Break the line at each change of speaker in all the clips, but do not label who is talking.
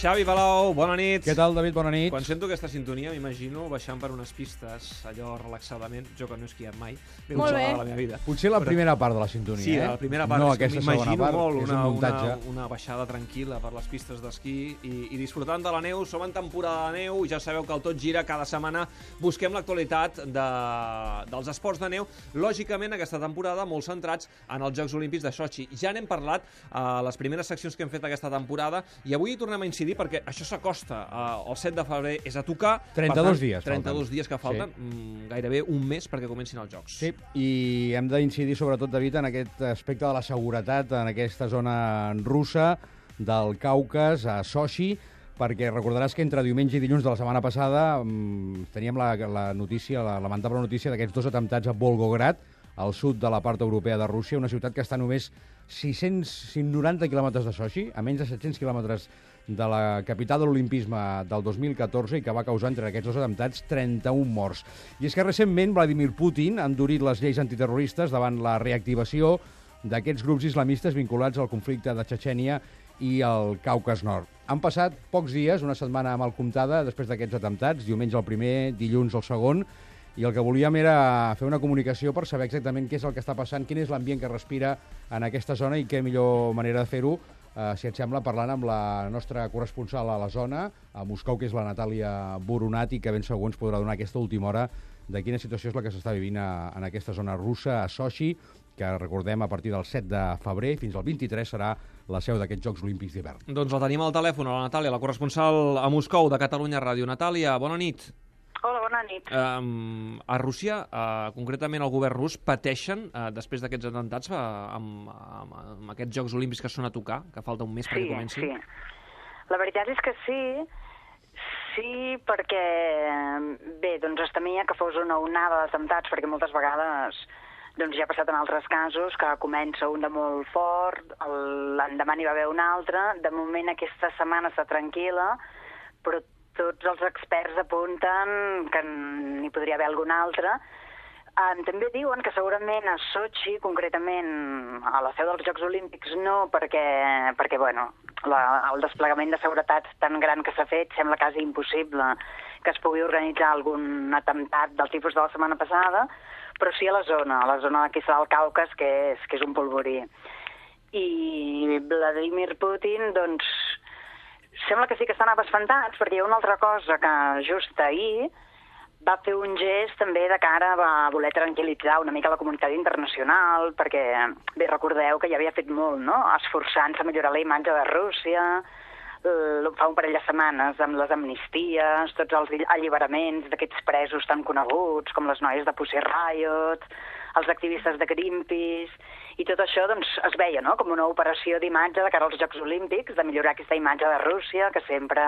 Xavi Palau, bona nit.
Què tal, David? Bona nit.
Quan sento aquesta sintonia m'imagino baixant per unes pistes, allò relaxadament, jo que no he esquiat mai, gustat
bé.
de la meva vida.
Potser la
Però-
primera part de la sintonia,
Sí,
eh?
la primera part,
no aquesta segona
m'imagino
part,
molt
és
una,
un muntatge.
una, una baixada tranquil·la per les pistes d'esquí i, i disfrutant de la neu. Som en temporada de neu, ja sabeu que el Tot Gira cada setmana busquem l'actualitat de, dels esports de neu. Lògicament, aquesta temporada molt centrats en els Jocs Olímpics de Sochi. Ja n'hem parlat a les primeres seccions que hem fet aquesta temporada i avui tornem a incidir perquè això s'acosta. Eh, el 7 de febrer és a tocar.
32
per tant,
dies
32
falten.
dies que falten, mm, gairebé un mes perquè comencin els Jocs.
Sí, i hem d'incidir sobretot, David, en aquest aspecte de la seguretat en aquesta zona russa del Caucas, a Sochi, perquè recordaràs que entre diumenge i dilluns de la setmana passada mm, teníem la, la notícia, la lamentable notícia d'aquests dos atemptats a Volgograd, al sud de la part europea de Rússia, una ciutat que està només 690 quilòmetres de Sochi, a menys de 700 quilòmetres de la capital de l'Olimpisme del 2014 i que va causar entre aquests dos atemptats 31 morts. I és que recentment Vladimir Putin ha endurit les lleis antiterroristes davant la reactivació d'aquests grups islamistes vinculats al conflicte de Txetxènia i el Caucas Nord. Han passat pocs dies, una setmana mal comptada, després d'aquests atemptats, diumenge el primer, dilluns el segon, i el que volíem era fer una comunicació per saber exactament què és el que està passant, quin és l'ambient que respira en aquesta zona i què millor manera de fer-ho, eh, si et sembla, parlant amb la nostra corresponsal a la zona, a Moscou, que és la Natàlia Boronati, que ben segur ens podrà donar aquesta última hora de quina situació és la que s'està vivint a, en aquesta zona russa, a Sochi, que recordem a partir del 7 de febrer fins al 23 serà la seu d'aquests Jocs Olímpics d'hivern.
Doncs la tenim al telèfon, a la Natàlia, la corresponsal a Moscou de Catalunya Ràdio. Natàlia, bona nit.
Hola, bona nit.
Um, a Rússia, uh, concretament el govern rus, pateixen, uh, després d'aquests atemptats, uh, amb, amb, amb aquests Jocs Olímpics que són a tocar, que falta un mes perquè
Sí,
comencin.
sí. La veritat és que sí, sí perquè, bé, doncs es temia que fos una onada d'atemptats, perquè moltes vegades doncs ja ha passat en altres casos que comença un de molt fort, l'endemà n'hi va haver un altre, de moment aquesta setmana està tranquil·la, però tots els experts apunten que n'hi podria haver algun altre. Um, també diuen que segurament a Sochi, concretament a la seu dels Jocs Olímpics, no, perquè, perquè bueno, la, el desplegament de seguretat tan gran que s'ha fet sembla quasi impossible que es pugui organitzar algun atemptat del tipus de la setmana passada, però sí a la zona, a la zona d'aquí del Caucas, que és, que és un polvorí. I Vladimir Putin, doncs, sembla que sí que estan espantats, perquè hi ha una altra cosa que just ahir va fer un gest també de cara a voler tranquil·litzar una mica la comunitat internacional, perquè, bé, recordeu que ja havia fet molt, no?, esforçant-se a millorar la imatge de Rússia, fa un parell de setmanes amb les amnisties, tots els alliberaments d'aquests presos tan coneguts, com les noies de Pussy Riot, els activistes de Greenpeace, i tot això doncs, es veia no? com una operació d'imatge de cara als Jocs Olímpics, de millorar aquesta imatge de Rússia, que sempre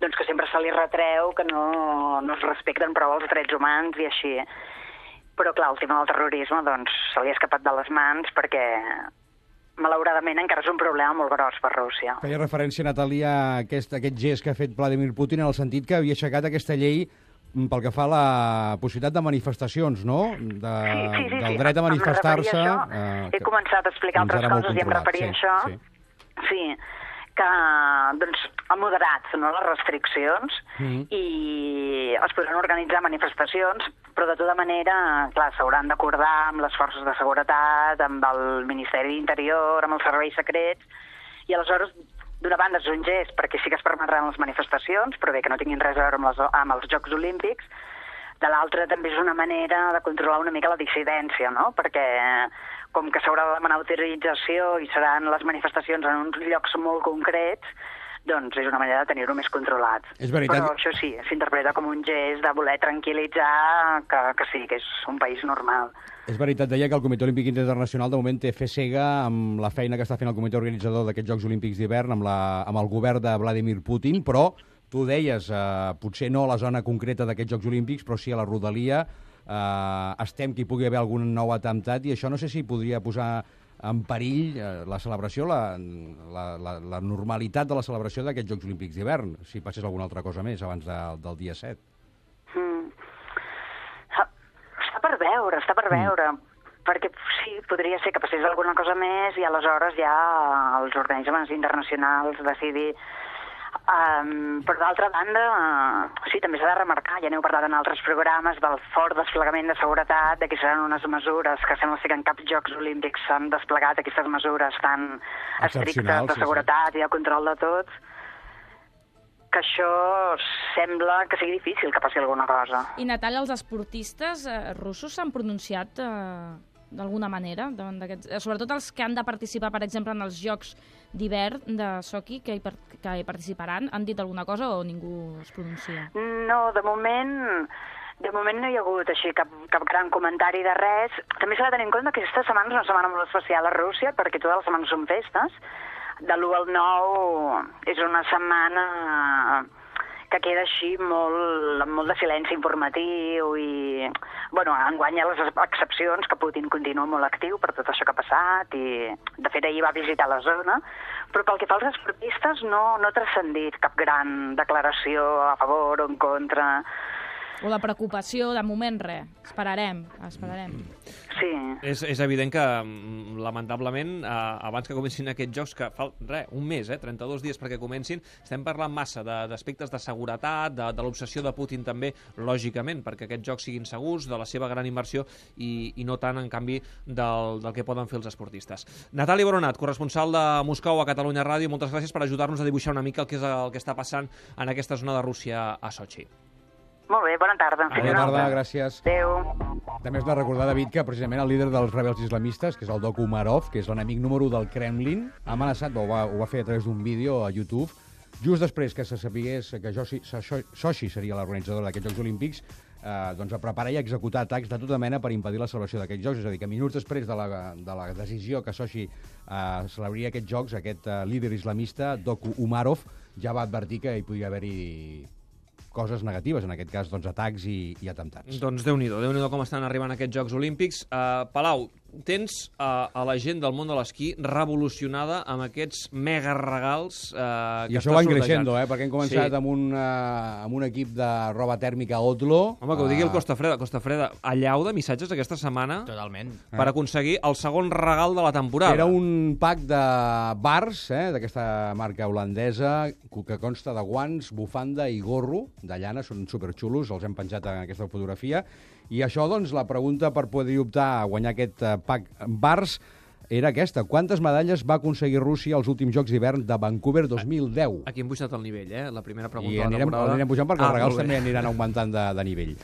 doncs que sempre se li retreu que no, no es respecten prou els drets humans i així. Però clar, el tema del terrorisme doncs, se li ha escapat de les mans perquè malauradament encara és un problema molt gros per Rússia.
Feia referència, Natàlia, a aquest, a aquest gest que ha fet Vladimir Putin en el sentit que havia aixecat aquesta llei pel que fa a la possibilitat de manifestacions, no? De,
Sí, sí, sí,
del dret a manifestar-se. eh,
He començat a explicar altres coses i em referia a
Sí,
això.
sí.
Sí, que doncs, ha moderat no, les restriccions
Mhm.
i es podran organitzar manifestacions, però de tota manera, clar, s'hauran d'acordar amb les forces de seguretat, amb el Ministeri d'Interior, amb els serveis secrets, i aleshores, d'una banda gest perquè sí que es permetran les manifestacions, però bé, que no tinguin res a veure amb, les, amb els Jocs Olímpics, de l'altra també és una manera de controlar una mica la dissidència, no? Perquè com que s'haurà de demanar autorització i seran les manifestacions en uns llocs molt concrets, doncs és una manera de tenir-ho més controlat.
És veritat
Però això sí, s'interpreta com un gest de voler tranquil·litzar que, que sí, que és un país normal.
És veritat, deia que el Comitè Olímpic Internacional de moment té fe cega amb la feina que està fent el comitè organitzador d'aquests Jocs Olímpics d'hivern, amb, la, amb el govern de Vladimir Putin, però tu deies, eh, potser no a la zona concreta d'aquests Jocs Olímpics, però sí a la rodalia, eh, estem que hi pugui haver algun nou atemptat, i això no sé si podria posar en perill eh, la celebració, la, la, la, la normalitat de la celebració d'aquests Jocs Olímpics d'hivern, si passés alguna altra cosa més abans de, del dia 7.
Mm. Ah, Està per veure, està per veure. Perquè sí, podria ser que passés alguna cosa més i aleshores ja els organismes internacionals decidir Um, per d'altra banda, uh, sí, també s'ha de remarcar, ja n'heu parlat en altres programes, del fort desplegament de seguretat, de que seran unes mesures que sembla ser que en cap Jocs Olímpics s'han desplegat aquestes mesures tan estrictes de
sí, sí.
seguretat i de control de tot, que això sembla que sigui difícil que passi alguna cosa.
I Natàlia, els esportistes eh, russos s'han pronunciat eh, d'alguna manera, eh, sobretot els que han de participar, per exemple, en els Jocs d'hivern de Sochi, que hi, que hi participaran, han dit alguna cosa o ningú es pronuncia?
No, de moment... De moment no hi ha hagut així cap, cap gran comentari de res. També s'ha de tenir en compte que aquesta setmana és una setmana molt especial a Rússia perquè totes les setmanes són festes. De l'1 al 9 és una setmana que queda així molt, amb molt de silenci informatiu i, bueno, enguany les excepcions que Putin continua molt actiu per tot això que ha passat i, de fet, ahir va visitar la zona, però pel que fa als esportistes no, no ha transcendit cap gran declaració a favor o en contra.
O la preocupació, de moment, res. Esperarem, esperarem.
Sí,
És, és evident que, mm, lamentablement, eh, abans que comencin aquests jocs, que fa res, un mes, eh, 32 dies perquè comencin, estem parlant massa de- d'aspectes de, de seguretat, de, de l'obsessió de Putin també, lògicament, perquè aquests jocs siguin segurs, de la seva gran inversió i, i no tant, en canvi, del, del que poden fer els esportistes. Natàlia Boronat, corresponsal de Moscou a Catalunya Ràdio, moltes gràcies per ajudar-nos a dibuixar una mica el que és el que està passant en aquesta zona de Rússia a Sochi.
Molt bé, bona tarda.
Bona tarda, gràcies.
Adéu.
També has de recordar, David, que precisament el líder dels rebels islamistes, que és el Doku Umarov, que és l'enemic número u del Kremlin, ha amenaçat, o va, ho va fer a través d'un vídeo a YouTube, just després que se sapigués que Sochi, Sochi seria l'organitzador d'aquests Jocs Olímpics, eh, doncs a preparar i executar atacs de tota mena per impedir la celebració d'aquests Jocs. És a dir, que minuts després de la, de la decisió que Sochi eh, celebraria aquests Jocs, aquest eh, líder islamista, Doku Umarov, ja va advertir que hi podia haver-hi coses negatives, en aquest cas, doncs, atacs i, i atemptats.
Doncs déu nhi déu com estan arribant aquests Jocs Olímpics. Uh, Palau, tens uh, a la gent del món de l'esquí revolucionada amb aquests mega regals uh,
I
que
això
està
va creixent, eh? perquè hem començat
Sí.
amb, un, uh, amb un equip de roba tèrmica Otlo.
Home, que ho digui el
eh,
Costa Freda. Costa Freda, allau de missatges aquesta setmana
Totalment.
per aconseguir el segon regal de la temporada.
Era un pack de bars, eh, d'aquesta marca holandesa, que consta de guants, bufanda i gorro de llana, són superxulos, els hem penjat en aquesta fotografia. I això, doncs, la pregunta per poder optar a guanyar aquest eh, pack bars era aquesta. Quantes medalles va aconseguir Rússia als últims Jocs d'hivern de Vancouver 2010?
Aquí hem pujat el nivell, eh? La primera pregunta
I
de la
anirem,
temporada.
anirem pujant perquè
Ah,
els regals també aniran augmentant de, de nivell.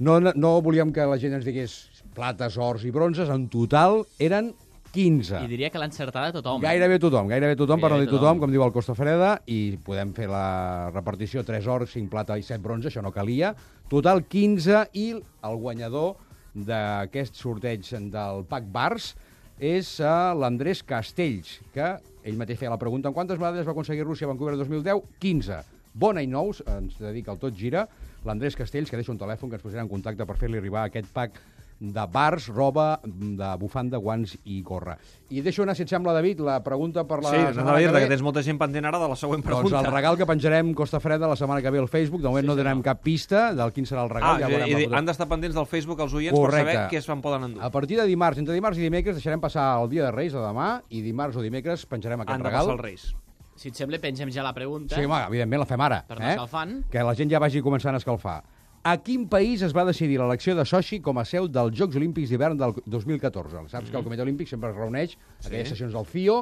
No, no, no volíem que la gent ens digués plates, ors i bronzes. En total eren 15.
I diria que l'ha encertada tothom.
Gairebé tothom, gairebé tothom, per no
Gairebé
dir tothom,
tothom.
com diu el Costa Freda, i podem fer la repartició 3 ors, 5 plata i 7 bronze, això no calia. Total 15 i el guanyador d'aquest sorteig del PAC Bars és uh, l'Andrés Castells, que ell mateix feia la pregunta en quantes medalles va aconseguir Rússia a Vancouver 2010? 15. Bona i nous, ens dedica el Tot Gira, l'Andrés Castells, que deixa un telèfon que ens posarà en contacte per fer-li arribar aquest pack de bars, roba, de bufanda, guants i gorra. I deixo anar, si et sembla, David, la pregunta per la
Sí, anava a dir
que
que tens molta gent pendent ara de la següent
Doncs
pregunta.
el regal que penjarem Costa Freda la setmana que ve al Facebook, de moment no donem cap pista del quin serà el regal.
Ah,
ja
i,
veurem
i, han d'estar pendents del Facebook els oients
Correcte.
per saber què es van poden endur.
A partir de dimarts, entre dimarts i dimecres, deixarem passar el dia de Reis de demà i dimarts o dimecres penjarem aquest
Han de
regal.
passar els Reis.
Si et sembla, pengem ja la pregunta.
Sí, home, evidentment la fem ara.
Per
eh?
escalfant.
Que la gent ja vagi començant a escalfar. A quin país es va decidir l'elecció de Sochi com a seu dels Jocs Olímpics d'hivern del 2014? Saps que el Comitè Olímpic sempre es reuneix, sí. aquelles sessions del FIO,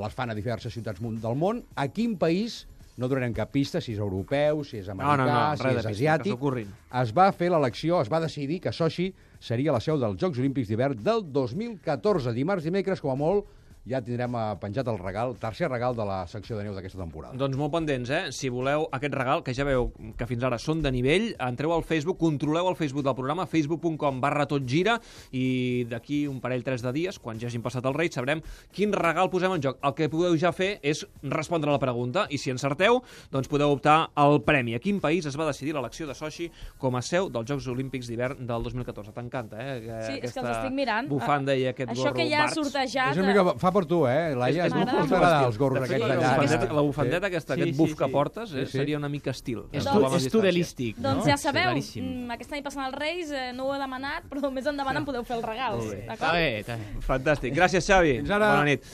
les fan a diverses ciutats del món. A quin país, no donarem cap pista, si és europeu, si és americà,
no, no,
si
res de
és asiàtic, es va fer l'elecció, es va decidir que Sochi seria la seu dels Jocs Olímpics d'hivern del 2014, dimarts, dimecres, com a molt, ja tindrem eh, penjat el regal, tercer regal de la secció de neu d'aquesta temporada.
Doncs molt pendents, eh? Si voleu aquest regal, que ja veu que fins ara són de nivell, entreu al Facebook, controleu el Facebook del programa, facebook.com barra tot gira, i d'aquí un parell, tres de dies, quan ja hagin passat el Reis, sabrem quin regal posem en joc. El que podeu ja fer és respondre a la pregunta, i si encerteu, doncs podeu optar al premi. A quin país es va decidir l'elecció de Sochi com a seu dels Jocs Olímpics d'hivern del 2014? T'encanta, eh? Que-
Sí, és que els estic mirant.
Bufanda i aquest
Això
gorro
que ja ha sortejat...
És una mica, fa per tu, eh, Laia?
És-
molt
estil.
els gorros aquests
la
tallats.
la bufandeta aquesta,
Sí,
aquest
sí,
buf
sí.
que portes, eh, seria una mica estil.
És, tudelístic, no?
Doncs ja sabeu, mm, aquest any passen els Reis, eh, no ho he demanat, però més endavant em podeu fer els regals. D'acord?
Està bé, està bé.
Fantàstic. Gràcies, Xavi.
Fins ara.
Bona nit.